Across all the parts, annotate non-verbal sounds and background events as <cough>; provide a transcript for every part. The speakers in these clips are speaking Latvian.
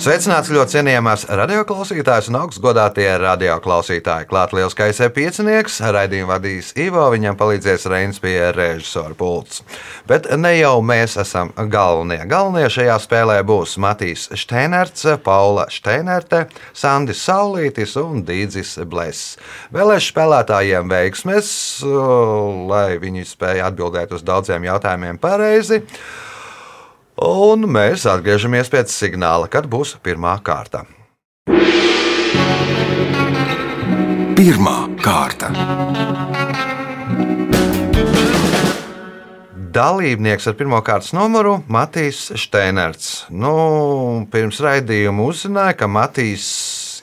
Sveicināts ļoti cienījamās radioklausītājas un augstgadātie radioklausītāji. Klāt liels kaisē piecinieks, raidījumu vadīs Ivo, viņam palīdzēs Reins pie režisora pults. Bet ne jau mēs esam galvenie. Galvenie šajā spēlē būs Matīs Steinerts, Paula Steinerte, Sandis Saulītis un Dīdzis Bless. Vēlēšu spēlētājiem veiksmes, lai viņi spēja atbildēt uz daudziem jautājumiem pareizi. Un mēs atgriežamies pēc signāla, kad būs pirmā kārta. Pirmā kārta. Dalībnieks ar pirmā kārtas numuru Matīs Steinerts. Nu, pirms raidījuma uzzināja, ka Matīs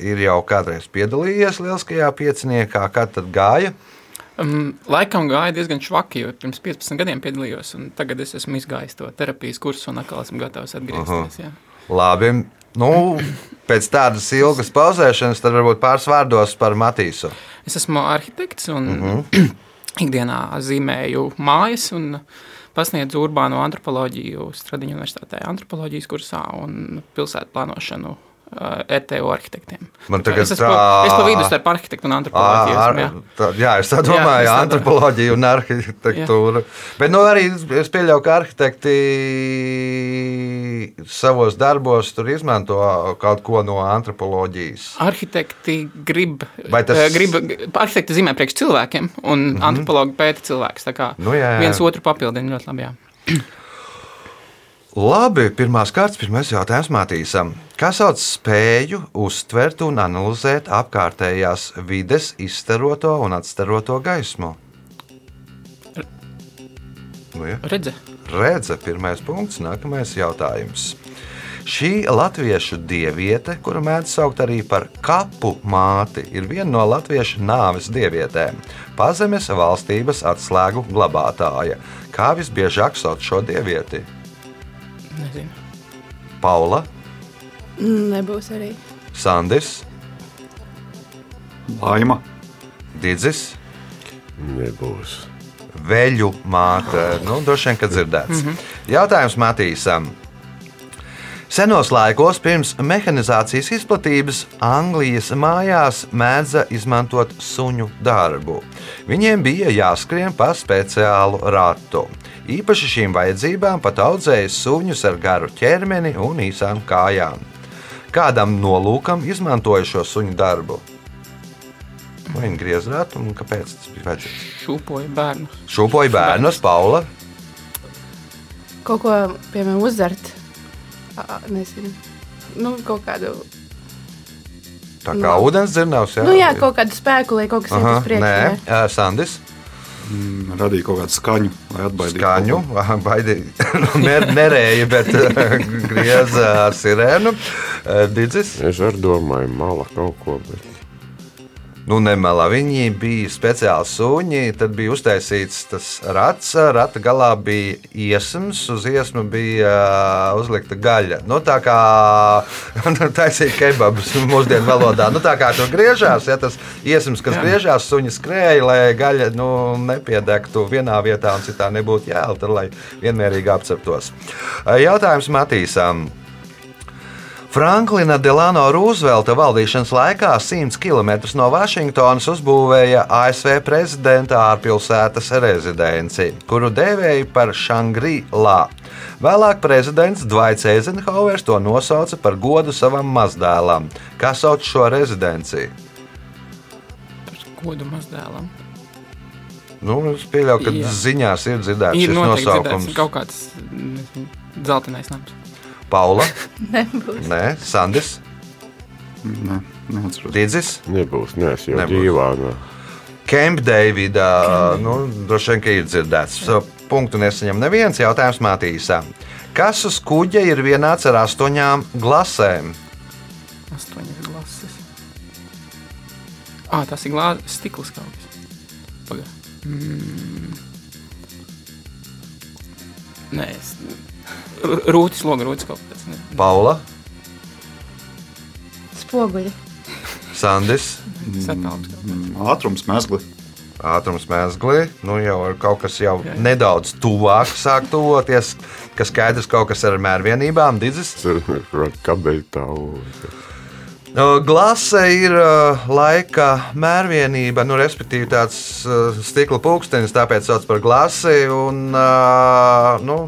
ir jau kādreiz piedalījies lieliskajā pieciniekā. Kā tad gāja? Um, laikam gāja diezgan švaki, jo pirms 15 gadiem piedalījos, un tagad es esmu izgājis to terapijas kursu un atkal esmu gatavs atgriezties. Jā. Labi. Nu, pēc tādas ilgas pauzēšanas, tad varbūt pāris vārdos par Matīsu. Es esmu arhitekts un mm -hmm. <clears throat> ikdienā zīmēju mājas un pasniedzu urbāno antropoloģiju Stradiņu universitātē antropoloģijas kursā un pilsētu plānošanu ETO arhitektiem. Man tagad es esmu, tā... es pa vidu starp arhitektu un antropoloģiju. Ar, jā. Tā, jā, es tā domāju, jā, antropoloģiju un arhitektūru. Jā. Bet nu, arī es pieļauju, ka arhitekti savos darbos izmanto kaut ko no antropoloģijas. Arhitekti grib, tas... grib arhitekti zīmē priekš cilvēkiem, un mm -hmm. antropologi pēta cilvēkus. Tā kā nu, jā, jā. viens otru papildina ļoti labi. Jā. Labi, pirmās kārtas, pirmais jautājums Matīsam. Kā sauc spēju uztvert un analizēt apkārtējās vides izstaroto un atstaroto gaismu? Nu? Redze. Redze, pirmais punkts, nākamais jautājums. Šī latviešu dieviete, kuru mēdz saukt arī par kapu māti, ir viena no latviešu nāves dievietēm - pazemes valstības atslēgu glabātāja. Kā visbiežāk sauc šo dievieti? Nezinu. Paula. Nebūs arī. Sandis. Laima. Didzis. Nebūs. Veļu māte. Nu, droši vien, ka dzirdēts. Mm -hmm. Jautājums Matīsam. Senos laikos, pirms mehanizācijas izplatības, Anglijas mājās mēdza izmantot suņu darbu. Viņiem bija jāskrien pa speciālu ratu. Īpaši šīm vajadzībām pat audzēja suņus ar garu ķermeni un īsām kājām. Kādam nolūkam izmantoja šo suņu darbu? Vai viņi griez ratu un kāpēc tas bija vajadzīgs? Šūpoja bērnu. Šūpoja bērnus, Paula. Kaut ko, piemēram, uzdzert. Nezinu. Nu, kaut kādu Tā kā no. ūdens dzirnavs. Jā, nu, jā, kaut kādu spēku, lai kaut kas iet uz priekšu. Nē, Sandis radīja kaut kādu skaņu, lai atbaidītu. Skaņu, baidīja. <laughs> Nu, ner, nerēja, bet <laughs> grieza ar sirēnu. Didzis? Es arī domāju, mala kaut ko. Bet nu, nemelā. Viņi bija speciāli suņi, tad bija uztaisīts tas rats, rata galā bija iesms, uz iesmu bija uh, uzlikta gaļa. Nu, tā kā <laughs> taisīja kebabus mūsdienu valodā. Nu, tā kā tur griežās, ja tas iesms, kas Jā. griežās, suņi skrēja, lai gaļa nu, nepiedegtu vienā vietā un citā nebūtu jēlta, lai vienmērīgi apceptos. Jautājums Matīsam. Franklina Delano Roosevelta valdīšanas laikā 100 km no Vašingtonas uzbūvēja ASV prezidenta ārpilsētas rezidenci, kuru dēvēja par Shangri-La. Vēlāk prezidents Dvaits Eizenhauers to nosauca par godu savam mazdēlam. Kā sauc šo rezidenciju? Par godu mazdēlam. Nu, es pieļauju, ka Jā. ziņās ir dzirdēts ir šis nosaukums. Dzirdēts, kaut kāds zeltainais nams. Paula? <laughs> Nebūs. Nē, Sandis? Nē, neatceros. Diedzis? Nebūs, nē, es jau dzīvānā. Kemp Davida, nu, droši vien, ka ir dzirdēts. Punktu nesaņem neviens jautājums Matīsam. Kas uz kuģa ir vienāds ar astoņām glasēm? Astoņas glases. Ah, tas ir glāzes stikls kaut kas. Pagaid. Mm. Nē, es <laughs> Rūtis, logs, rūtis kaut kas. Paula. Spoguļi. Sandis, Satāls. Ātrums, mezgli. ātrums mēslī. Nu, jau ir kaut kas jau nedaudz tuvāk, sāk tuvoties, kas skaidrs kaut kas ar mērvienībām, didzis. Kabeļtāvu. Uh, Glase ir uh, laika mērvienība, nu, respektīvi tāds uh, stikla pulkstenis, tāpēc sauc par glasi. Un, uh, nu,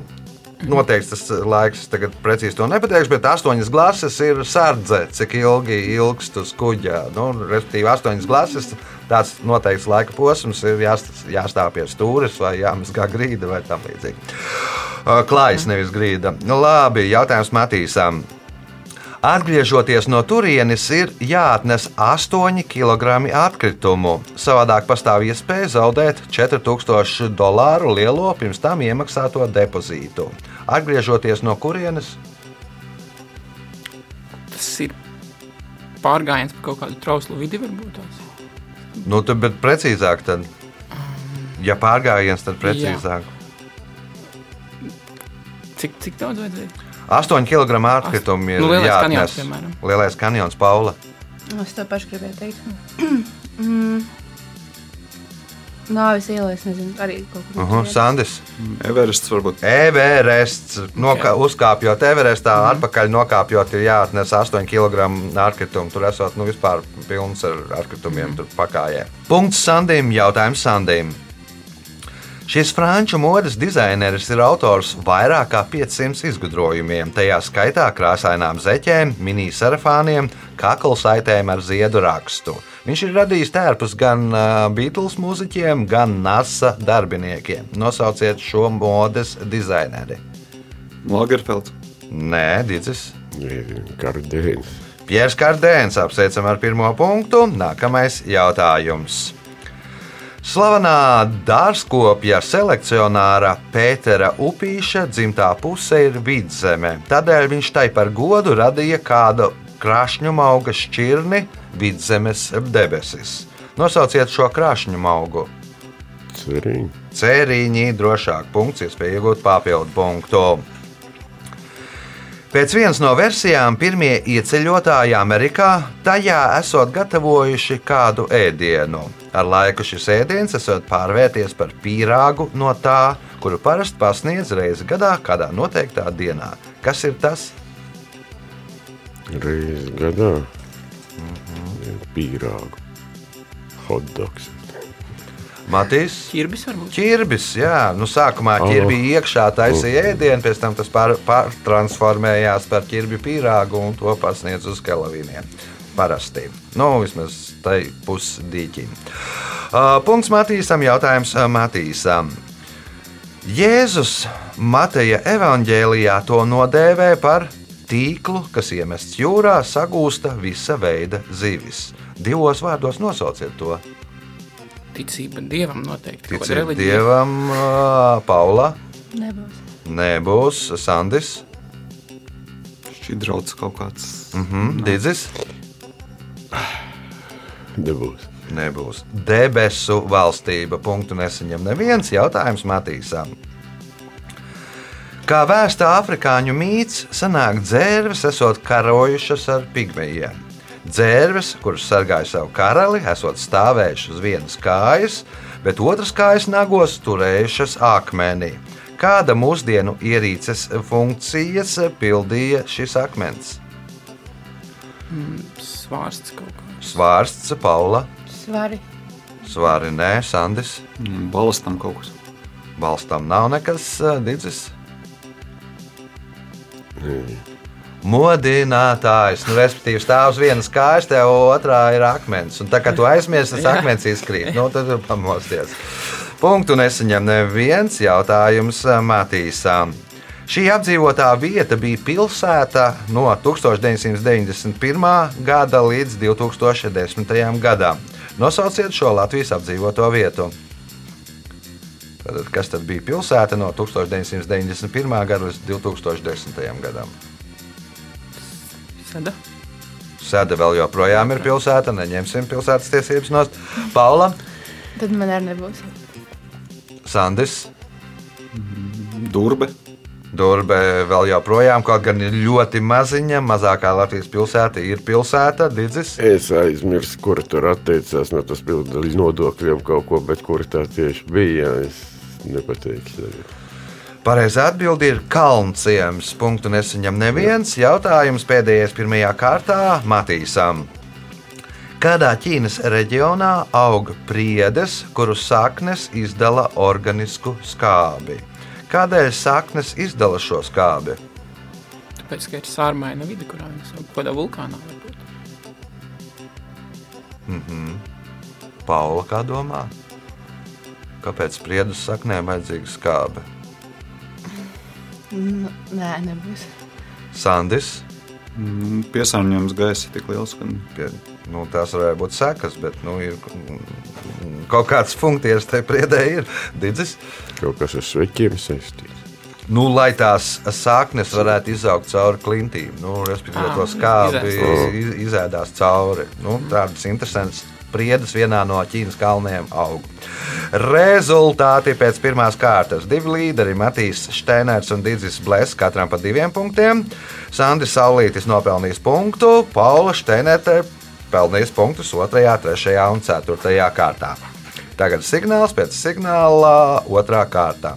Noteikti tas laiks, tagad precīzi to nepateikšu, bet astoņas glases ir sardze, cik ilgi ilgst uz kuģa. Nu, respektīvi, astoņas glases, tāds noteikts laika posms, ir jāst- jāstāv pie stūres vai jāmazgā grīda vai tam līdzīgi. Klājas, nevis grīda. Labi, jautājums Matīsam. Atgriežoties no turienes, ir jāatnes 8 kg atkritumu. Savādāk pastāv iespēja zaudēt 4000 dolāru lielo pirms tam iemaksāto depozītu. Atgriežoties no kurienes, Tas ir pārgājiens pa kaut kādu trauslu vidi, varbūt nu, tad, bet precīzāk, tad, ja pārgājiens, tad precīzāk. Cik, cik daudz vajadzēja? 8 kg atkritumu ir Nu, Lielais jāatnes. kanjons, piemēram. Lielais kanjons, Paula. Es to pašu gribēju teikt. <clears throat> mm. Nāvis ielai, es nezinu, arī kaut kur. Uh -huh, Sandis. Everests varbūt. Everests. Noka, uzkāpjot Everestā, Mhm. mm. atpakaļ nokāpjot, ir jāatnes 8 kg atkritumu. Tur esot nu, vispār pilns ar atkritumiem mm. pakājē. Punkts Sandim. Jautājums Sandim. Šis franču modes dizaineris ir autors vairāk kā 500 izgudrojumiem, tajā skaitā krāsainām zeķēm, mini-sarafāniem, kaklasaitēm ar ziedu rakstu. Viņš ir radījis tērpus gan Beatles mūziķiem, gan NASA darbiniekiem. Nosauciet šo modes dizaineri. Lagerfelds. Nē, Digis. Gardēns. Piers Kardēns apsveicam ar pirmo punktu. Nākamais jautājums. Slavenā dārzkopja selekcionāra Pētera Upīša dzimtā puse ir vidzeme. Tādēļ viņš tai par godu radīja kādu krāšņu auga šķirni vidzemes debesis. Nosauciet šo krāšņu augu. Cerīņ. Cēriņi drošāk punkts, iespēja iegūt papildu punktu. Pēc vienas no versijām, pirmie ieceļotāji Amerikā tajā esot gatavojuši kādu ēdienu. Ar laiku šis ēdiens esot pārvērties par pīrāgu no tā, kuru parasti pasniedz reizi gadā, kādā noteiktā dienā. Kas ir tas? Reiz gadā. Pīrāgu. Hotdogs. Matīs. Čirbis varbūt. Čirbis, jā, nu sākumā Oh. ķirbija iekšā taisīja ēdienu, pēc tam tas pār- pārtransformējās par ķirbju pīrāgu un to pasniedz uz kalavīniem. Parasti. Nu, vismaz tai pusdīķim. Uh, punkts Matīsam, jautājums uh, Matīsam. Jēzus Mateja evanģēlijā to nodēvē par tīklu, kas iemests jūrā, sagūsta visa veida zivis. Divos vārdos nosauciet to. Ticība dievam noteikti. reliģija. Dievam, Paula. Nebūs. Nebūs Sandis, Šķidrauts kaut kāds. mhm, Digis. Debūs. Nebūs. Debesu valstība. Punktu nesaņem neviens jautājums Matīsam. Kā vēsta afrikāņu mīts, sanāk dzērves, esot karojušas ar pigmejiem. Dzērves, kuras sargāja savu karali, esot stāvējušas uz vienas kājas, bet otras kājas nagos turējušas akmenī. Kāda mūsdienu ierīces funkcijas pildīja šis akmens? Svārsts kaut kā. Svārsts, Paula, Svari. Svari, nē, Sandis. Mm, Balastam kaut kas. Balstam nav nekas didzis. Modinātājs, nu, respektīvi, stāv uz vienas kājas, te otrā ir akmens. Un tā kā tu aizmirsti, tas akmens izkrīt. Nu, tad pamosties. Punktu nesaņem neviens jautājums Matīsām. Šī apdzīvotā vieta bija pilsēta no 1991. gada līdz 2010. gadam. Nosauciet šo Latvijas apdzīvoto vietu. Tātad, kas tad bija pilsēta no 1991. gada līdz 2010. gadam? Sada. Sēde vēl joprojām ir pilsēta, neņemsim pilsētas tiesības no Paula, Tad man arī nebūs. Sandis, Durbe. Durbe vēl joprojām, kaut gan ir ļoti maziņa, mazākā Latvijas pilsēta ir pilsēta, Digis. Es aizmirsu, kur tur atteicās no tas pilsētas nodokļiem kaut ko, bet kur tā tieši bija. Es nepateikšu. tagad. Pareizā atbilde ir Kalnciems. Punktu nesaņem neviens. Jautājums pēdējais pirmajā kārtā Matīsam. Kādā Ķīnas reģionā aug priedes, kuru saknes izdala organisku skābi? Kādēļ saknes izdala šo skābi? Tāpēc, ka ir sārmaina vide, kurā viņas aug. Kādā vulkānā varbūt. Paula, kā domā? Kāpēc priedus saknēm vajadzīga skābe? Nu, nē, nebūs. Sandis, Mm, Piesārņojums gaisa ir tik liels, ka pie, nu, tās varētu būt sekas, bet nu, ir mm, kaut kāds funkcijas te priedē ir. Digis? Kaut kas ar sveķiem saistīts. Nu, lai tās saknes varētu izaugt cauri klintīm, nu, respektīvi, Ā, to skābi izēst. iz, izēdās cauri. Nu, tādas interesantas priedes vienā no Ķīnas kalniem aug. Rezultāti pēc pirmās kārtas. Divi līderi, Matīs Steiners un Digis Blēss, katram pa diviem punktiem. Sandis Saulītis nopelnījis punktu, Paula Steinerte pelnījis punktus 2, 3 un 4 kārtā. Tagad signāls pēc signāla otrā kārtā.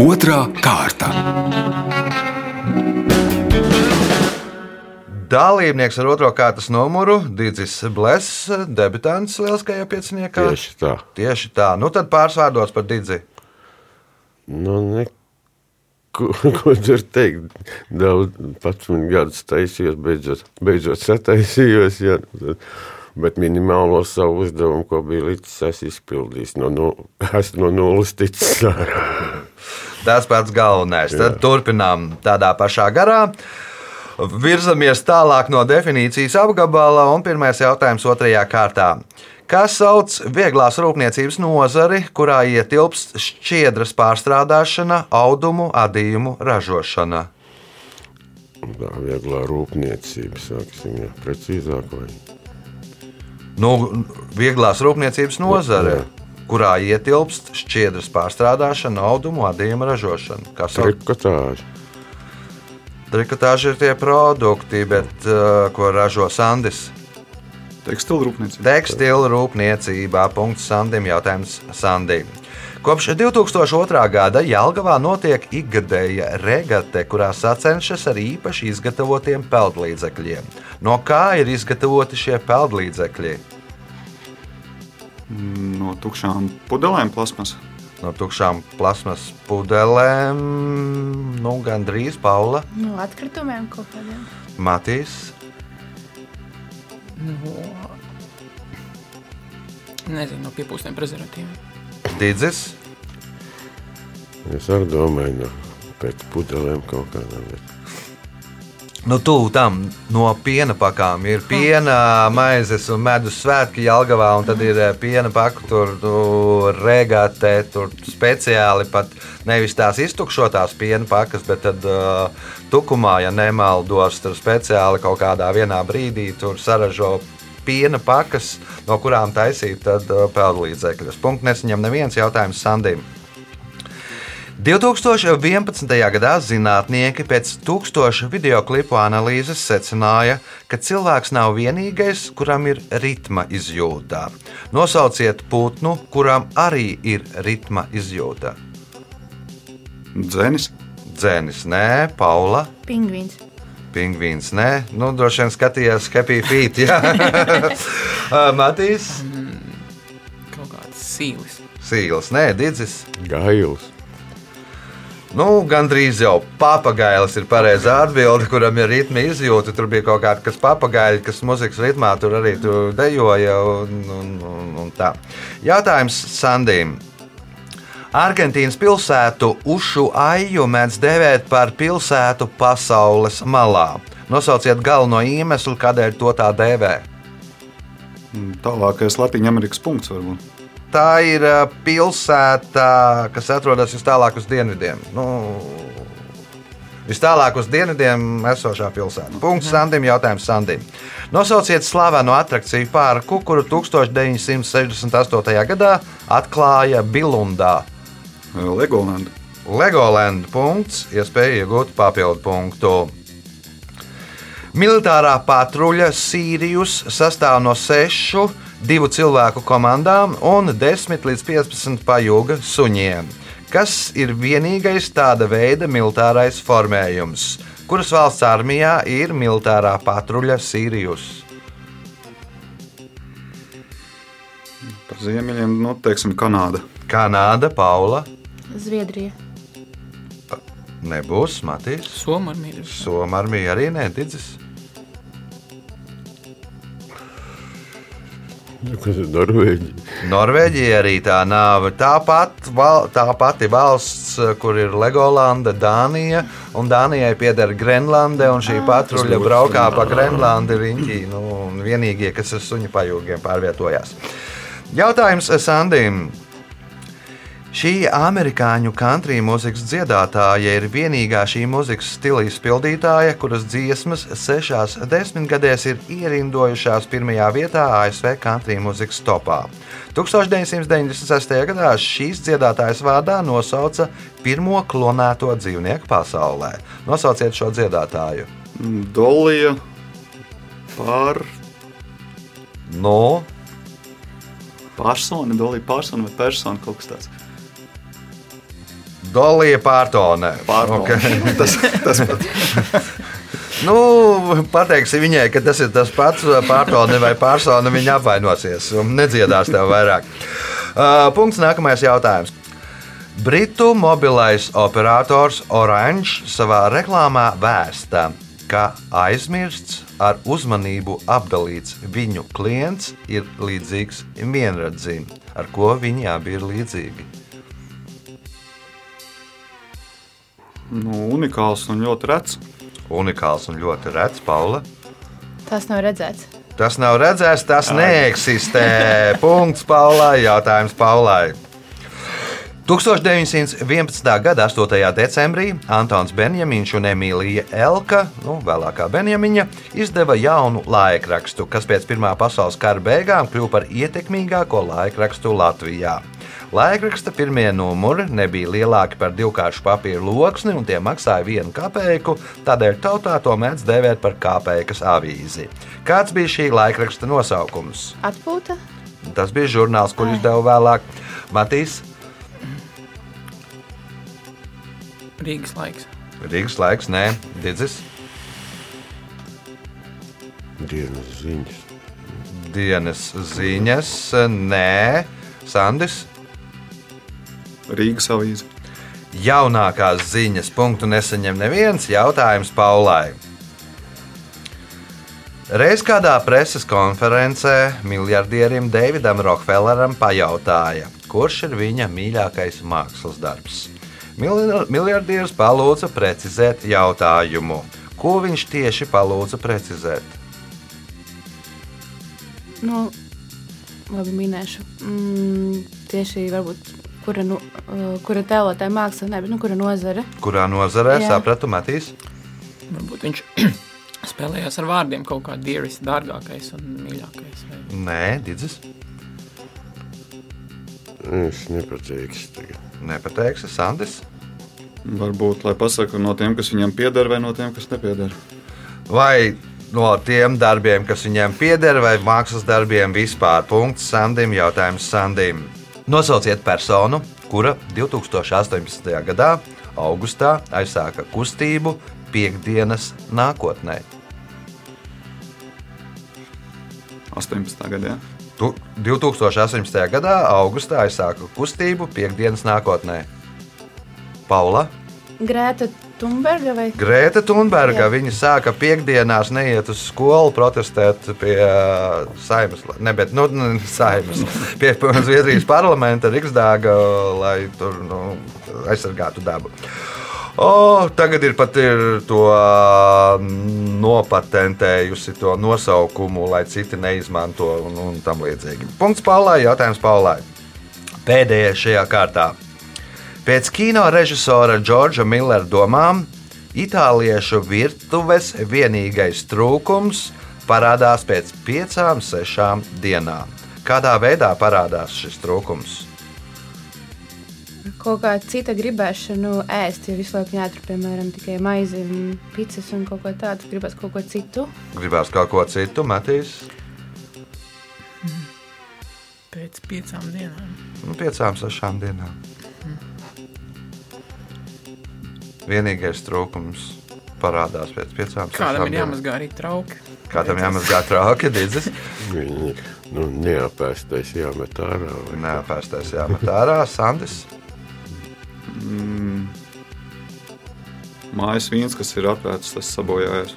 Otra kārta. Dalībnieks ar otro kārtas numuru - Digis Blēss, debitants lieliskajā pieciniekā. Tieši tā. Tieši tā. Nu tad pārsvārdos par Digi. Nu, ne, ko, <laughs> ko tur teikt? Daudz, pats man gadus taisījos, beidzot, beidzot sataisījos. Jā, bet minimālo savu uzdevumu, ko bija līdzi, es izpildīju. No, no, esmu no nulles ticis. <laughs> Tas pats galvenais. Tad turpinām tādā pašā garā. Virzamies tālāk no definīcijas apgabala, un pirmais jautājums otrajā kārtā. Kas sauc vieglās rūpniecības nozari, kurā ietilpst šķiedras pārstrādāšana, audumu, adījumu ražošana? Tā vieglā rūpniecība, sāksim, jā, precīzāk. Vai? Nu, vieglās rūpniecības nozare, Jā. kurā ietilpst šķiedras pārstrādāšana, audumu, adījumu ražošana. Kas sauc Trikotāži. Trikotāži ir tie produkti, bet, uh, ko ražo Sandis. tekstilu rūpniecība. Tekstila rūpniecībā. Punkts Sandim. Jautājums Sandim. Kopš 2002. gada Jālgavā notiek ikgadēja regate, kurā sacenšas ar īpaši izgatavotiem peldlīdzekļiem. No kā ir izgatavoti šie peldlīdzekļi? No tukšām pudelēm plasmas. No tukšām plasmas pudelēm, nu, gandrīz Paula, No atkritumiem kaut kādiem. Matīs. No, nezinu, no piepūstiem prezervatīviem. Digis, Es arī domāju, no pēc pudelēm kaut kādām. Bet... Nu, tuvu tam no piena pakām ir piena, maizes un medus svētki Jālgavā, un tad ir eh, piena paku, tur nu, regate, tur speciāli pat nevis tās iztukšotās piena pakas, bet tad uh, tukumā, ja nemaldos, tur speciāli kaut kādā vienā brīdī tur saražo piena pakas, no kurām taisīt tad uh, peldlīdzekļus. Punkts nesaņem neviens jautājums Sandim. 2011. gadā zinātnieki pēc tūkstoša video klipu analīzes secināja, ka cilvēks nav vienīgais, kuram ir ritma izjūta. Nosauciet putnu, kuram arī ir ritma izjūta. Dzēnis. Dzēnis, nē, Paula, Pingvīns. pingvīns, nē, nu, droši vien skatījās Happy Feet. jā. Ā, <laughs> Matīs, Kaut kāds sīlis. Sīls, nē, Digis. Gails. Nu, gandrīz jau papagailis ir pareizā atbilde, kuram ir ritma izjūta. Tur bija kaut kāda papagaļa, kas muzikas ritmā tur arī tur dejoja. Un, un, un, un tā. Jautājums Sandīm. Argentīnas pilsētu Ušu Aiju mēdz dēvēt par pilsētu pasaules malā. Nosauciet galveno iemeslu, kādēļ to tā dēvē. Tālākais Latvijas Amerikas punkts varbūt. Tā ir ā, pilsēta, kas atrodas vis tālāk uz dienvidiem. Nu, vis tālāk uz dienvidiem esošā pilsēta. Punkts Sandim, jautājums Sandim. Nosauciet slavenu attrakciju parku, kuru 1968. gadā atklāja Bilundā. Legoland. Legoland punkts, iespēja iegūt papildu punktu. Militārā patruļa Sīrijus sastāv no sešu divu cilvēku komandām un 10 līdz 15 pajūga suņiem, kas ir vienīgais tāda veida militārais formējums, kuras valsts armijā ir militārā patruļa Sīrijus. Par ziemeļiem, nu, teiksim, Kanāda. Kanāda, Paula, Zviedrija. nebūs Matīs. Somija. Somija armija arī neticis. <laughs> Kas ir Norvēģija? Norvēģija arī tā nav. Tāpat val, tā pati valsts, kur ir Legolanda, Dānija, un Dānijai pieder Grenlande, un šī patruļa būtu braukā pa Grenlandi riņķī. Nu, un vienīgie, kas ar suņu pajūgiem pārvietojās. Jautājums Sandim. Šī amerikāņu country mūzikas dziedātāja ir vienīgā šī mūzikas stila izpildītāja, kuras dziesmas sešās desmitgadēs ir ierindojušās pirmajā vietā ASV country mūzikas topā. 1996. gadā šīs dziedātājas vārdā nosauca pirmo klonēto dzīvnieku pasaulē. Nosauciet šo dziedātāju. Dolija pār No, personu, Dolija personu vai personu kaut kas tāds. Dolija Pārtonē. Pārtonu. Ok. <laughs> tas, tas pats. <laughs> Nu, pateiksi viņai, ka tas ir tas pats pārtone vai persona. Viņa apvainosies un nedziedās tev vairāk. Uh, punkts nākamais jautājums. Britu mobilais operators Orange savā reklāmā vēsta, ka aizmirsts ar uzmanību apdalīts viņu klients ir līdzīgs vienradzim, ar ko viņi abi ir līdzīgi. Nu, unikāls un ļoti rets. Unikāls un ļoti rets, Paula. Tas nav redzēts. Tas nav redzēts, tas neeksistē. <laughs> Punkts Paulai. Jautājums Paulai. 1911. gada 8. decembrī Antons Benjamins un Emīlija Elka, nu, vēlākā Benjamiņa, izdeva jaunu laikrakstu, kas pēc Pirmā pasaules kara beigām kļuva par ietekmīgāko laikrakstu Latvijā. Laikraksta pirmie numuri nebija lielāki par divkāršu papīra loksni, un tie maksāja vienu kapeiku, tādēļ tautā to mēdz dēvēt par kapeikas avīzi. Kāds bija šī laikraksta nosaukums? Atpūta. Tas bija žurnāls, kur izdeva vēlāk Matīs Rīgas laiks. Rīgas laiks, nē, Digis, Dienas ziņas. dienas ziņas, nē, Sandis. Rīgas avīze. Jaunākās ziņas punktu nesaņem neviens jautājums Paulai. Reiz kādā preses konferencē miljardierim Davidam Rockefelleram pajautāja, kurš ir viņa mīļākais mākslas darbs. Mil- Miljardieris palūdza precizēt jautājumu. Ko viņš tieši palūdza precizēt? Nu, labi, minēšu. Mm, tieši varbūt, kura, nu, uh, kura tēlotāja māksla, ne, bet nu, kura nozare. Kurā nozarē Jā. sapratu Matīs? Varbūt viņš <clears throat> spēlējās ar vārdiem kaut kā dieris, dārgākais un mīļākais. Vai... Nē, Digis. Es nepateikšu tagad. Nepateiksi, Sandis. Varbūt, lai pasakā no tiem, kas viņam pieder, vai no tiem, kas nepieder. Vai no tiem darbiem, kas viņiem pieder, vai mākslas darbiem vispār? Punkts Sandim, jautājums Sandim. Nosauciet personu, kura 2018. gadā, augustā, aizsāka kustību piekdienas nākotnē. 18. gadā. Tu 2018. gadā, augustā, aizsāka kustību piekdienas nākotnē. Paula, Grēta Thunberga vai Grēta Thunberga, Jā. viņa sāka piekdienās neiet uz skolu, protestēt pie uh, saimnes, ne, bet, nu, ne saimnes, pie <laughs> Zviedrijas parlamenta Riksdāga, lai tur nu, aizsargātu dabu. O, tagad ir pat ir to ā, nopatentējusi to nosaukumu, lai citi neizmanto un, un tam līdzīgi. Punkts Paulai, jautājums Paulai. Pēdējais šajā kārtā. Pēc kino režisora Džordža Millera domām, itāliešu virtuves vienīgais trūkums parādās pēc piecām, sešām dienām. Kādā veidā parādās šis trūkums? kaut kāda cita gribēšana ēst. Ja visu laiku jāatur, piemēram, tikai maizi un pīcis un kaut ko tādu, gribas kaut ko citu. Gribās kaut ko citu, Matīs. Pēc piecām dienām. Nu, piecām, sešām dienām. Vienīgais trūkums parādās pēc piecām, Kādam sešām ir jāmazgā arī trauki? Kādam jāmazgā trauki, didzis. Viņi nu, neapēstais jāmet ārā. vai Nē, pēstais jāmet ārā, Sandis. Mm. Mājas viens, kas ir apēsts, tas sabojājās.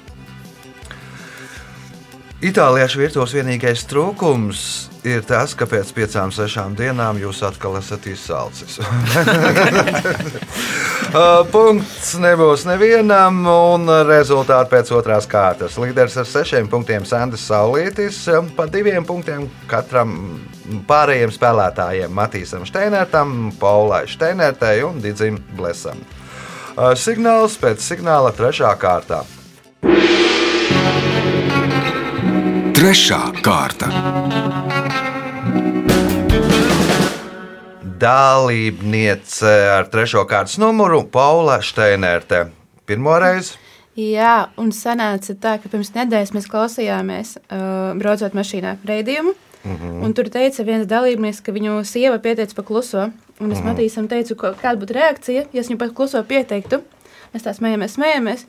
Itāliešu virtuves vienīgais trūkums ir tas, ka pēc piecām, sešām dienām jūs atkal esat izsalcis. <laughs> Uh, Punkts nebūs nevienam, un rezultāti pēc otrās kārtas. Līderis ar sešiem punktiem Sandis Saulītis, pa diviem punktiem katram pārējiem spēlētājiem - Matīsam Steinertam, Paulai Steinertei un Digim Blesam. Uh, Signāls pēc signāla trešā kārtā. Trešā kārta. Dalībniece ar trešo kārtas numuru Paula Steinerte. Pirmo reizi Jā, un sanāca tā, ka pirms nedēļas mēs klausījāmies, uh, braucot mašīnā, raidījumu. Mm -hmm. Un tur teica viens dalībnieks, ka viņu sieva pieteica pa kluso. Un es mm -hmm. Matīsam teicu, kāda būtu reakcija, ja es viņu pa kluso pieteiktu. Mēs tā smējamies, smējamies.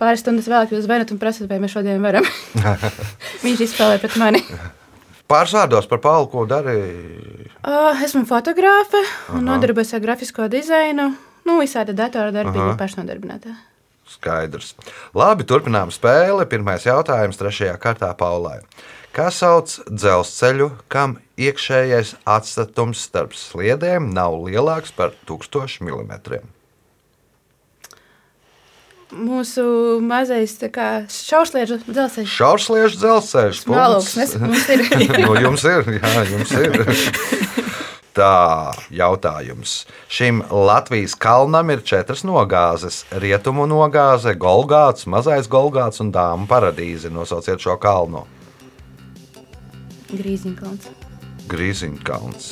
Pāris stundas vēlāk jūs zvanat un prasat, vai mēs šodien varam. <laughs> Viņš izspēlē pret mani. pāris vārdos par Paulu, ko darīja. Uh, esmu fotogrāfe un nodarbojos ar grafisko dizainu. Nu, visādi datora darbi, Aha. pašnodarbinātā. Skaidrs. Labi, turpinām spēli. Pirmais jautājums trešajā kārtā Paulai. Kā sauc dzelzceļu, kam iekšējais atstatums starp sliedēm nav lielāks par 1000 mm? Mūsu mazais šaušliežu dzelzceļš. Šaursliežu dzelzceļš. Māloksnes mums ir. <laughs> nu, jums ir, jā, jums ir. <laughs> Tā, jautājums. Šim Latvijas kalnam ir četras nogāzes. Rietumu nogāze, Golgāts, Mazais Golgāts un Dāmas paradīze. Nosauciet šo kalnu. Grīziņkalns. Grīziņkalns.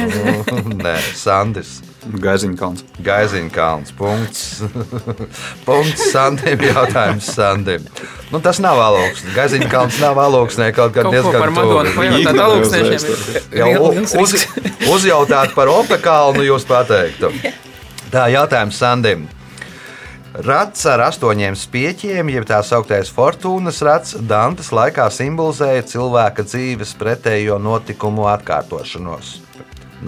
<laughs> Nē, Sandis. Gaiziņkalns. Gaiziņkalns. Punkts. <laughs> Punkts Sandim. Jautājums Sandim. Nu, tas nav valūksne. Gaiziņkalns nav valūksnē kaut kad Kaut ko diezgan par Madonu pajautāt alūksniešiem. ir <laughs> Jau uz, uzjautāt par Opekalnu, jūs pateiktu. Tā jautājums Sandim. Rats ar astoņiem spieķiem, jeb tā sauktais fortūnas rats, Dantes laikā simbolizēja cilvēka dzīves pretējo notikumu atkārtošanos.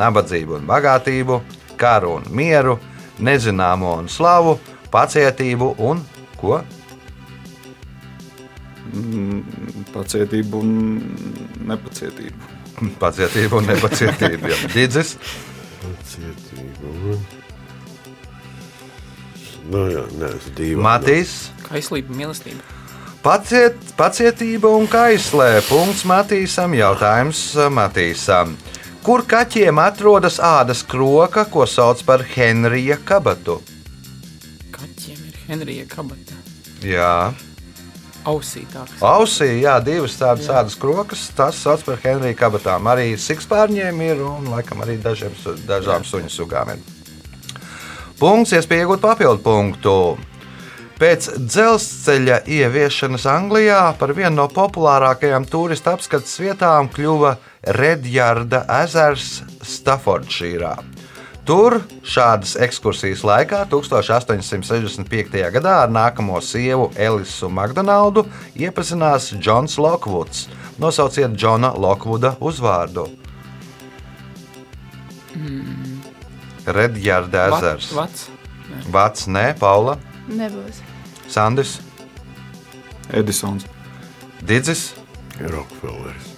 Nabadzību un bagātību, karu un mieru, nezināmo un slavu, pacietību un ko? Mm, Pacietību un nepacietību. Pacietību un nepacietību. jā. <laughs> Didzis, Cietība. Nu, jā, nē, es divu. Matīs. Kaislība, mīlestība. Paciet, pacietība un kaislē. Punkts Matīsam. Jautājums Matīsam. Kur kaķiem atrodas ādas kroka, ko sauc par Henrija kabatu? Kaķiem ir Henrija kabata. Jā, Ausītāks. ausī, jā, divas tādas ādas krokas. Tas sauc par Henrija kabatām. Arī sikspārņiem ir un laikam arī dažiem, dažām suņu sugām ir. Punkts, iespēja iegūt papildu punktu. Pēc dzelzceļa ieviešanas Anglijā par vienu no populārākajām turistu apskates vietām kļuva Redjarda ezers Staffordšīrā. Tur šādas ekskursijas laikā 1865. gadā ar nākamo sievu Elisu Makdonaldu iepazinās Džons Lokvuds. Nosauciet Džona Lokvuda uzvārdu. Redjarda ezers. Vats. Vats, nē, Paula, Nebūs. Sandis, Edisons. Didzis. Rokfelleris.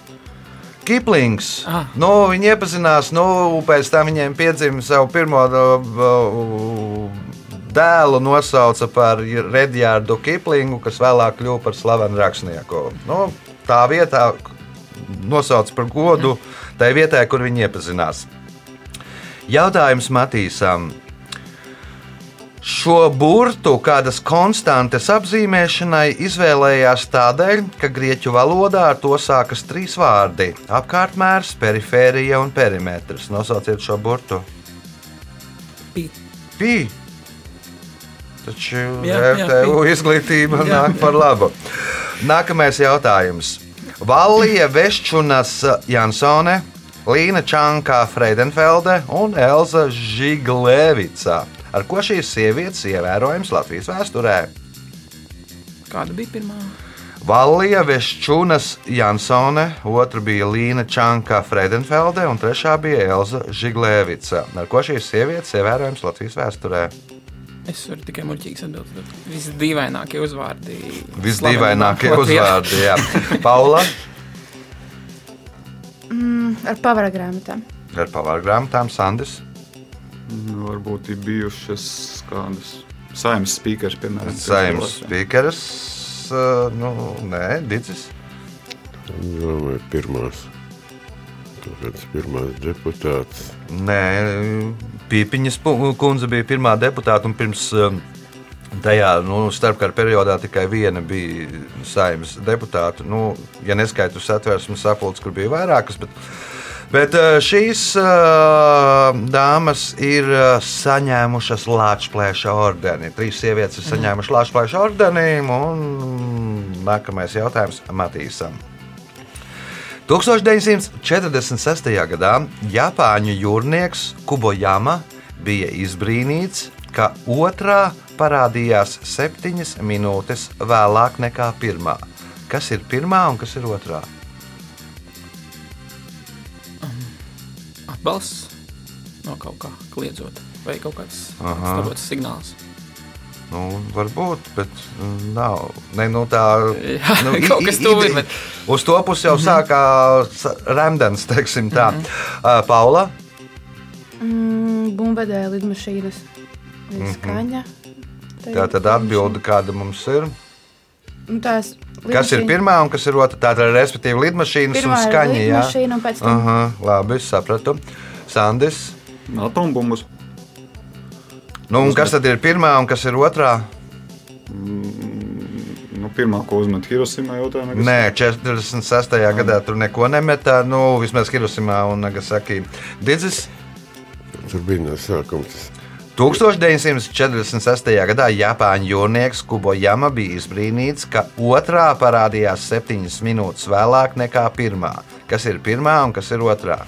Kiplings. Ah. Nu, viņi iepazinās, nu, pēc tam viņiem piedzima savu pirmo uh, dēlu, nosauca par Redjārdu Kiplingu, kas vēlāk kļuva par slavenu rakstnieku. Nu, tā vietā nosauca par godu tai vietai, kur viņi iepazinās. Jautājums Matīsam. Šo burtu kādas konstantes apzīmēšanai izvēlējās tādēļ, ka grieķu valodā ar to sākas trīs vārdi - apkārtmērs, perifērija un perimetrs. Nosauciet šo burtu. Pī. Pī. Taču Jā, jā, pī. izglītība Jā. nāk par labu. Nākamais jautājums. Valija Veščunas Jansone, Līna Čankā Freidenfelde un Elza Žiglevica. Ar ko šīs sievietes ievērojams Latvijas vēsturē? Kāda bija pirmā? Valija Veščunas Jansone, otra bija Līna Čankā Freidenfelde un trešā bija Elza Žiglevica. Ar ko šīs sievietes ievērojams Latvijas vēsturē? Es varu tikai muļķīgs atbildēt. Visdīvainākie uzvārdi. Visdīvainākie uzvārdi. Jā. <laughs> Paula ar pavara grāmatām. ar pavāru grāmatām, Sandis, Nu, varbūt ir bijušas kādas saimnes speakers, piemēram. Saimnes spīkeris. uh, Nu, nē, Digis. Domāju, pirmās. Kaut kāds pirmās deputāts. Nē, Pīpiņas kundze bija pirmā deputāta un pirms um, tajā nu, starpkara periodā tikai viena bija saimnes deputāta. Nu, ja neskaitu satversmes sapulces, kur bija vairākas. Bet, bet uh, šīs uh, dāmas ir uh, saņēmušas Latvijas ordeni. Trīs sievietes ir saņēmušas Latvijas ordeni, un nākamais jautājums Matīsam. 1946. gadā Japāņu jūrnieks Kubojama bija izbrīnīts, ka otrā parādījās septiņas minūtes vēlāk nekā pirmā. Kas ir pirmā un kas ir otrā? Atbalsts no kaut kā kliedzot. Vai kaut kāds starots signāls. Nu, varbūt, bet mm, nav. Ne, nu, tā Jā, nu, <laughs> kaut kas ir, bet- Uz to pusi jau sākās rēmdens, teiksim tā. Uh, Paula, Mm, Bumvedē lidmašīnas. Mm Skaņa. Tā tad atbilde, kāda mums ir. Nu, tās Kas ir pirmā un kas ir otrā? Tātad, respektīvi, lidmašīnas Pirmā un ir skaņa. jā? lidmašīna un pēc tam- Aha, labi, es sapratu. Sandis. Atombumbas. Nu, un kas tad ir pirmā un kas ir otrā? Nu, pirmā, ko uzmet Hiroshima jautājumā. Nē, 46. gadā tur neko nemetā. Nu, vismaz Hiroshima un Nagasaki. Didzis. Tur bija no sākuma tas 1946. gadā Japāņu jūrnieks Kubojama bija izbrīnīts, ka otrā parādījās septiņas minūtes vēlāk nekā pirmā. Kas ir pirmā un kas ir otrā?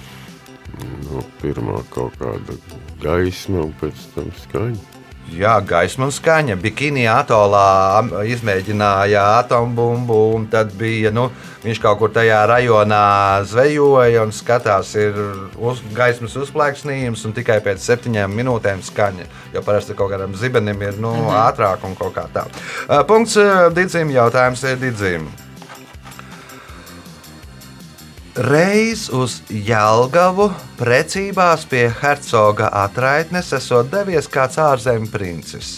no pirmā kaut kāda gaisma un pēc tam skaņa. Jā, gaisma un skaņa. Bikini atolā izmēģināja atombumbu, un tad bija, nu, viņš kaut kur tajā rajonā zvejoja un skatās, ir uz, gaismas uzplaiksnījums, un tikai pēc septiņām minūtēm skaņa. Jo parasti kaut kādam zibenim ir nu, mhm. ātrāk un kaut kā tā. Punkts Digim, jautājums ir Digim. Reiz uz Jālgavu precībās pie hercoga atraitnes esot devies kāds ārzemju princis.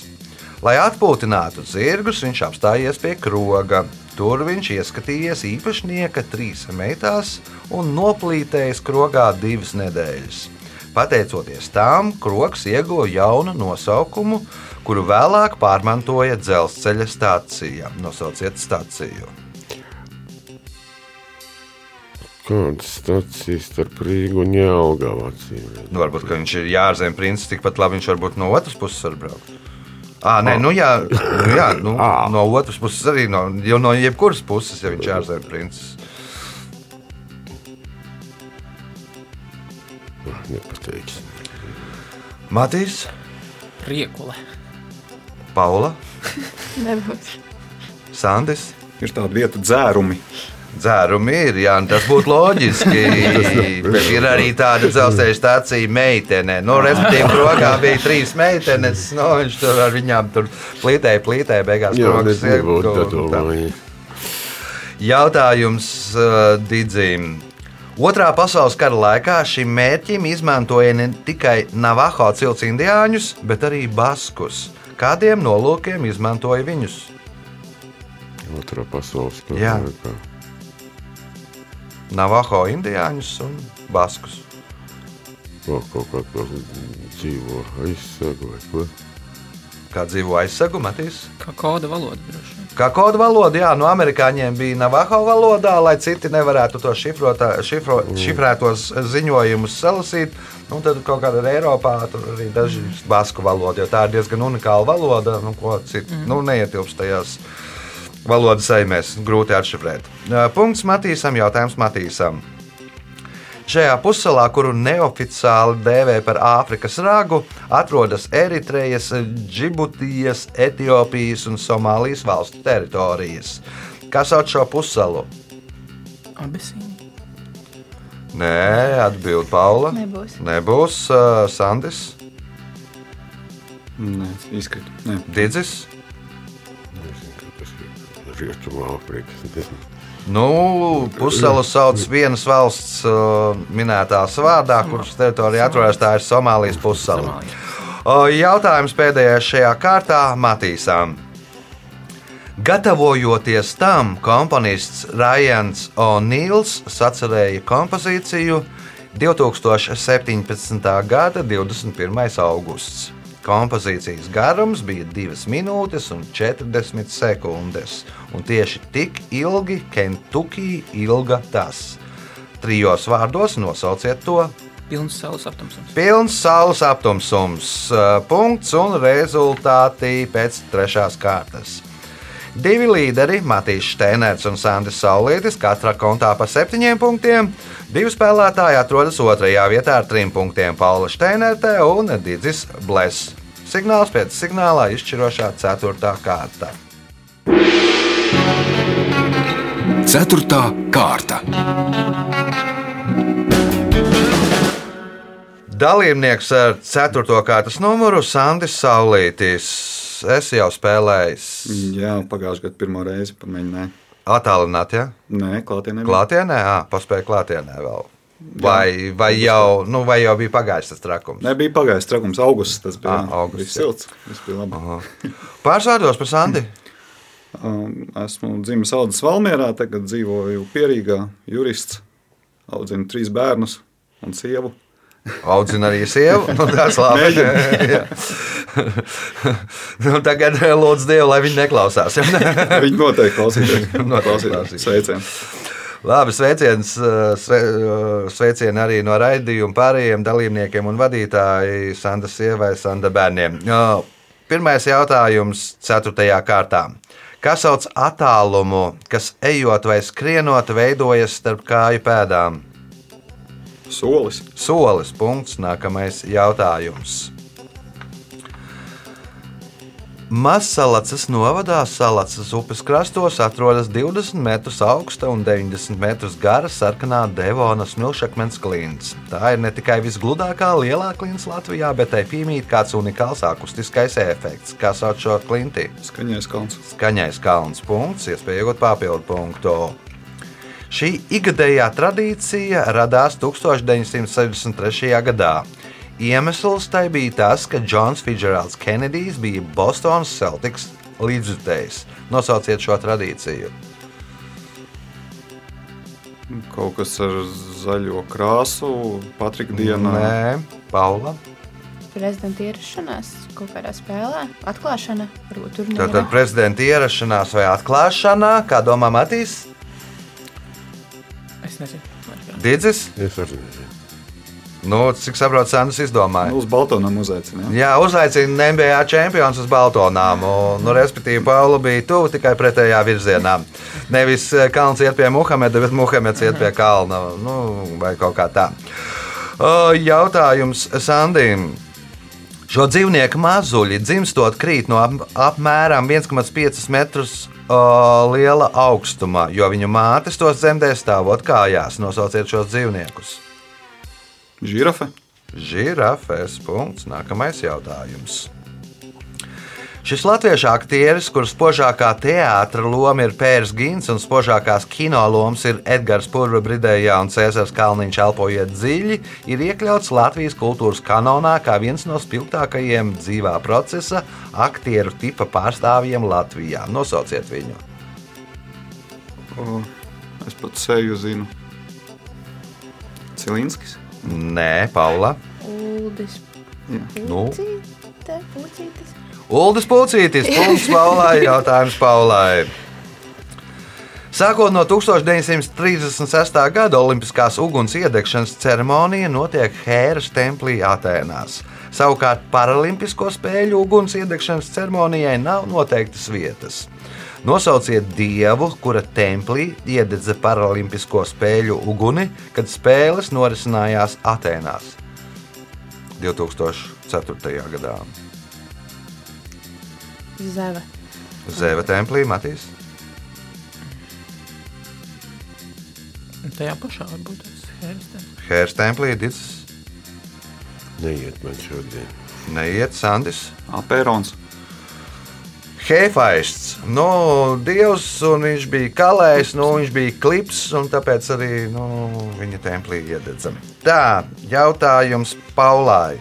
Lai atpūtinātu zirgus, viņš apstājies pie kroga. Tur viņš ieskatījies īpašnieka trīs meitās un noplītējis krogā divas nedēļas. Pateicoties tam, krogs ieguva jaunu nosaukumu, kuru vēlāk pārmantoja dzelzceļa stācija. Nosauciet stāciju. Kādas stācijas starp Rīgu un Jālgavu acīm? Nu, varbūt ka viņš ir jārzem princis, tikpat labi viņš varbūt no otras puses var braukt. À, nē, nu jā, nu jā nu, Ā. no otras puses arī no, no jebkuras puses, ja viņš ir ārzemju princis. Ah, Nepateiks. Matīs, Riekule. Paula, <laughs> Nebūs. Sandis. Ir tāda vieta dzērumi. Dzērumi ir, jā, tas būtu loģiski. <laughs> bet ir arī tāda dzelzceļa stācija meitene. Nu, respektīvi, rokā bija trīs meitenes. Nu, viņš tur ar viņām tur plītēja, plītēja, beigās rokas iegūta. Jautājums uh, Digim. Otrā pasaules kara laikā šim mērķim izmantoja ne tikai Navajo cilts indiāņus, bet arī baskus. Kādiem nolūkiem izmantoja viņus? Otrā pasaules kara laikā. Navajo indiāņus un baskus. Vēl kaut kā par dzīvo aizsargu vai ko. kā dzīvo aizsagu Matīs. Kā koda valoda droši. Kā kodu valoda, jā, no amerikāņiem bija navajo valodā, lai citi nevarētu to šifrotā, šifro, šifrētos ziņojumus salasīt. Nu, tad kaut kādā Eiropā tur arī daži basku valoda, jo tā ir diezgan unikāla valoda, nu, ko citi mm. nu, neietilpst tajās valodas saimēs. Grūti atšifrēt. Punkts Matīsam, jautājums Matīsam. Šajā pussalā, kuru neoficiāli dēvē par Āfrikas ragu, atrodas Eritrejas, Džibutijas, Etiopijas un Somālijas valstu teritorijas. Kas sauc šo pussalu? Abisīna. Nē, atbild Paula. Nebūs. Nebūs uh, Sandis, Nē, izkrīt. Nē. Rietumā Afrika. Nu, pussalu sauc vienas valsts uh, minētās vārdā, kuras teritorijā atrodas. Tā ir Somālijas pussala. O, Jautājums pēdējais šajā kārtā Matīsam. Gatavojoties tam, komponists Rajans O'Neils sacerēja kompozīciju 2017. gada 21. augusts. Kompozīcijas garums bija 2 minūtes un 40 sekundes, un tieši tik ilgi Kentucky ilga tas. Trijos vārdos nosauciet to Pilns saules aptumsums. Pilns saules aptumsums, punkts un rezultāti pēc trešās kārtas. Divi līderi, Matīs Steiners un Sandis Saulītis, katrā kontā pa septiņiem punktiem. Divi spēlētāji atrodas otrajā vietā ar trim punktiem - Paula Steinertē un Digis Bless. Signāls pēc signālā izšķirošā ceturtā kārta. Ceturtā kārta. Dalībnieks ar 4. kārtas numuru Sandis Saulītis. Es jau spēlēju Jā, pagājušajā gadā pirmo reizi pamēģināju. attālināti, ja? Nē, klātienē. Klātienē, jā, paspēju klātienē vēl. Vai, vai, jau, nu, vai jau bija pagājis tas trakums? Nē, bija pagājis trakums, augusts. Tas bija Ā, augusts, bija silts. Tas bija labi. Pārsvārdos par Sandi. Um, esmu dzimis Aldis Valmjerā, tagad dzīvoju Pierīgā, jurists. Audzinu trīs bērnus un sievu. Audzina arī sievu. Nu, tas labi. Jā. nu, tagad lūdzu Dievu, lai viņi neklausās. <laughs> Viņi noteikti klausīsies. <laughs> Klausīsies. Sveicienu. Labi, sveiciens, eh, sve, eh, sveicieni arī no raidījuma pārējiem dalībniekiem un vadītāji Sanda sievai, Sanda bērniem. Pirmais jautājums, ceturtajā kārtā. Kas sauc attālumu, kas ejot vai skrienot, veidojas starp kāju pēdām? Solis. Solis. Punkts. Nākamais jautājums. Mazsalacas novadā Salacas upes krastos atrodas 20 metrus augsta un 90 metrus gara sarkanā Devona smilšakmens klints. Tā ir ne tikai visgludākā lielā klints Latvijā, bet tai piemīt kāds unikāls akustiskais efekts, kā sauc šo klinti. Skaņais kalns. Skaņais kalns punkts, iespēja iegūt papildu punktu. Šī ikgadējā tradīcija radās 1963. gadā. Iemesls tai bija tas, ka Džons Fitzgeralds Kenedijs bija Bostonas Celtics līdzjutējs. Nosauciet šo tradīciju. Kaut kas ar zaļo krāsu, Patrika dienā. Nē, Paula. Prezidenta ierašanās kaut kādā spēlē, atklāšana. Varbūt tur Tātad prezidenta ierašanās vai atklāšana, kā domā Matīs? Es nezinu. Didzis? Es arī nezinu. Nu, cik saprotu, Sandrs izdomāja. Nu, Uz Baltonam uzaicinājām. Jā, uzaicina NBA čempions uz Baltonām. Un, nu, respektīvi, Paula bija tuvu tikai pretējā virzienā. Nevis eh, Kalns iet pie Muhameda, bet Muhameds iet pie Kalna. Nu, vai kaut kā tā. Jautājums Sandim. Šo dzīvnieku mazuļi dzimstot krīt no ap, apmēram 1,5 metrus o, liela augstumā, jo viņu mātes tos dzemdē stāvot kājās. Nosauciet šos dzīvniekus. Žirafe. Žirafes punkts. Nākamais jautājums. Šis latviešu aktieris, kurš spožākā teātra loma ir Pērs Gins un spožākās kino lomas ir Edgars Purva Bridējā un Cēzars Kalniņš elpojiet dziļi, ir iekļauts Latvijas kultūras kanonā kā viens no spilgtākajiem dzīvā procesa aktieru tipa pārstāvjiem Latvijā. Nosauciet viņu. O, es pat seju zinu. Cilinskis. Nē, Paula. Uldis. Jā. Nu. Pucīte, pucītis. Uldis Pucītis, punkts Paulai, jautājums Paulai. Sākot no 1936. gada Olimpiskās uguns iedegšanas ceremonija notiek Hēras templī Atēnās. Savukārt Paralimpisko spēļu uguns iedegšanas ceremonijai nav noteiktas vietas. Nosauciet dievu, kura templī iededza Paralimpisko spēļu uguni, kad spēles norisinājās Atēnās 2004. gadā. Zeva. Zēva templī Matīs. Tajā pašā varbūt tas ir. Hēras templī Dits Neiet man šodien. neiet Sandis. Apērons. Hefaists, nu, dievs, un viņš bija kalējs, nu, viņš bija klips, un tāpēc arī nu, viņa templī iededzami. Tā, jautājums Paulai.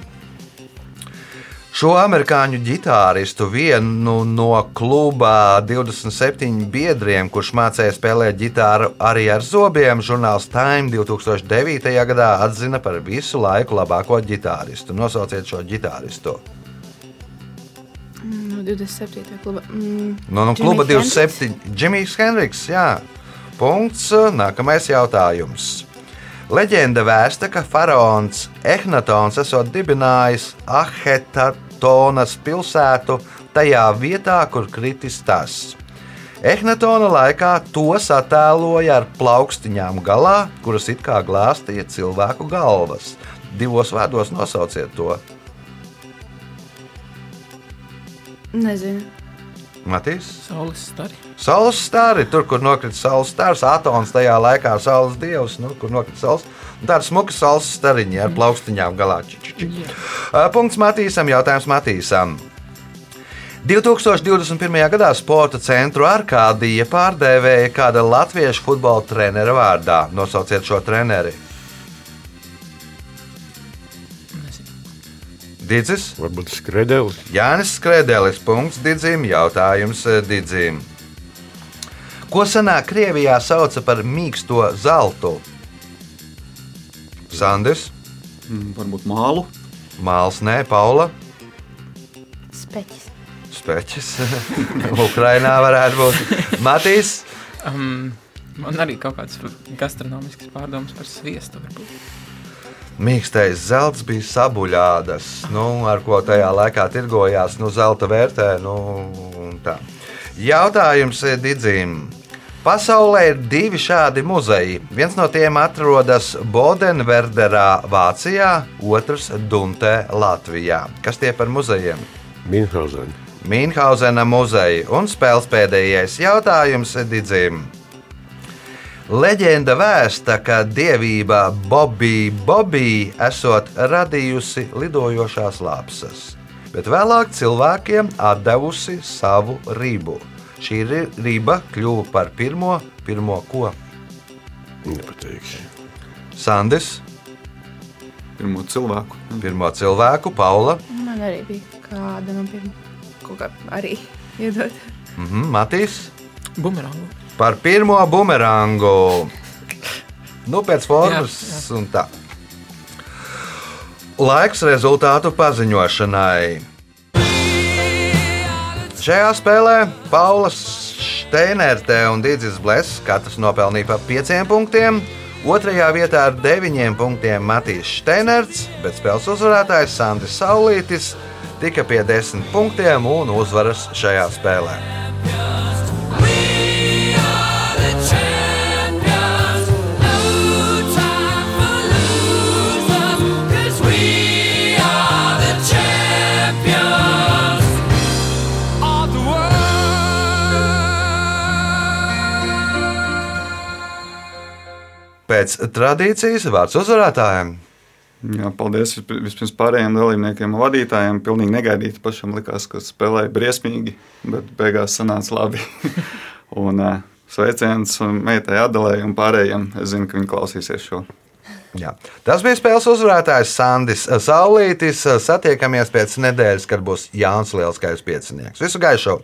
Šo amerikāņu ģitāristu vienu no kluba 27 biedriem, kurš mācīja spēlēt ģitāru arī ar zobiem, žurnāls Time 2009. gadā atzina par visu laiku labāko ģitāristu. Nosauciet šo ģitāristu. No 27. kluba. Mm, No, no Jimi kluba Hendrix? 27. Džimijs Henriks. Jā. Punkts. Nākamais jautājums. Leģenda vēsta, ka faraons Ehnatons esot dibinājis Ahetatonas pilsētu tajā vietā, kur kritis tas. Ehnatona laikā tos attēloja ar plaukstiņām galā, kuras it kā glāstīja cilvēku galvas. Divos vārdos nosauciet to. Nezinu. Matīs? Saules stari. Saules stāri, tur, kur nokrita saules stārs, Atons tajā laikā saules dievs, nu, kur nokrita saules. Tāda smuka saules stariņa ar plaukstiņām galā. Či, či, či. Uh, Punkts Matīsam, jautājums Matīsam. 2021. gadā sporta centru Arkādija pārdēvēja kāda latviešu futbola trenera vārdā. Nosauciet šo treneri. Didzis, Varbūt skredelis. Jānis Skrēdelis, punkts Didzim, jautājums eh, Didzim. Ko senāk Krievijā sauca par mīksto zeltu? Sandis, Mm, Varbūt mālu. Māls, Nē, Paula, Speķis. Speķis. <laughs> Ukrainā varētu būt Matīs. Um, man arī kaut kāds gastronomisks pārdoms par sviestu. Varbūt. Mīkstais zelts bija sabuļādas, nu, ar ko tajā laikā tirgojās nu, zelta vērtē. Nu. Jautājums Digim. Pasaulē ir divi šādi muzeji. Viens no tiem atrodas Bodenverderā, Vācijā, otrs Duntē, Latvijā. Kas tie par muzejiem? Minhausen. Mīnhausena muzeja un spēles pēdējais jautājums Digim. Leģenda vēsta, ka dievība Bobija Bobija esot radījusi lidojošās lapsas, bet vēlāk cilvēkiem devusi savu ribu. Šī riba kļuva par pirmo, pirmo ko? Nepateikšu. Sandis, Pirmo cilvēku. pirmo cilvēku, Paula, Man arī bija kāda no pirmā. Kaut kā arī <laughs> iedot. mhm, Matīs. Bumerangu. Par pirmo bumerangu. Nu, pēc formas Jā, un tā. Laiks rezultātu paziņošanai. Šajā spēlē Pauls Steinerte un Digis Bless katrs nopelnīja pa 5 punktiem. Otrajā vietā ar 9 punktiem Matīs Steinerts, bet spēles uzvarētājs Sandis Saulītis tika pie 10 punktiem un uzvaras šajā spēlē. Pēc tradīcijas vārds uzvarētājiem. Jā, paldies visp- vispirms pārējiem dalībniekiem un vadītājiem. Pilnīgi negaidīti pašam likās, ka spēlēja briesmīgi, bet beigās sanāca labi. <laughs> un sveiciens meitai Adelē un pārējiem. Es zinu, ka viņi klausīsies šo. Jā. Tas bija spēles uzvarētājs Sandis Saulītis. Satiekamies pēc nedēļas, kad būs Jānis Lielskais piecinieks. Visu gaišu!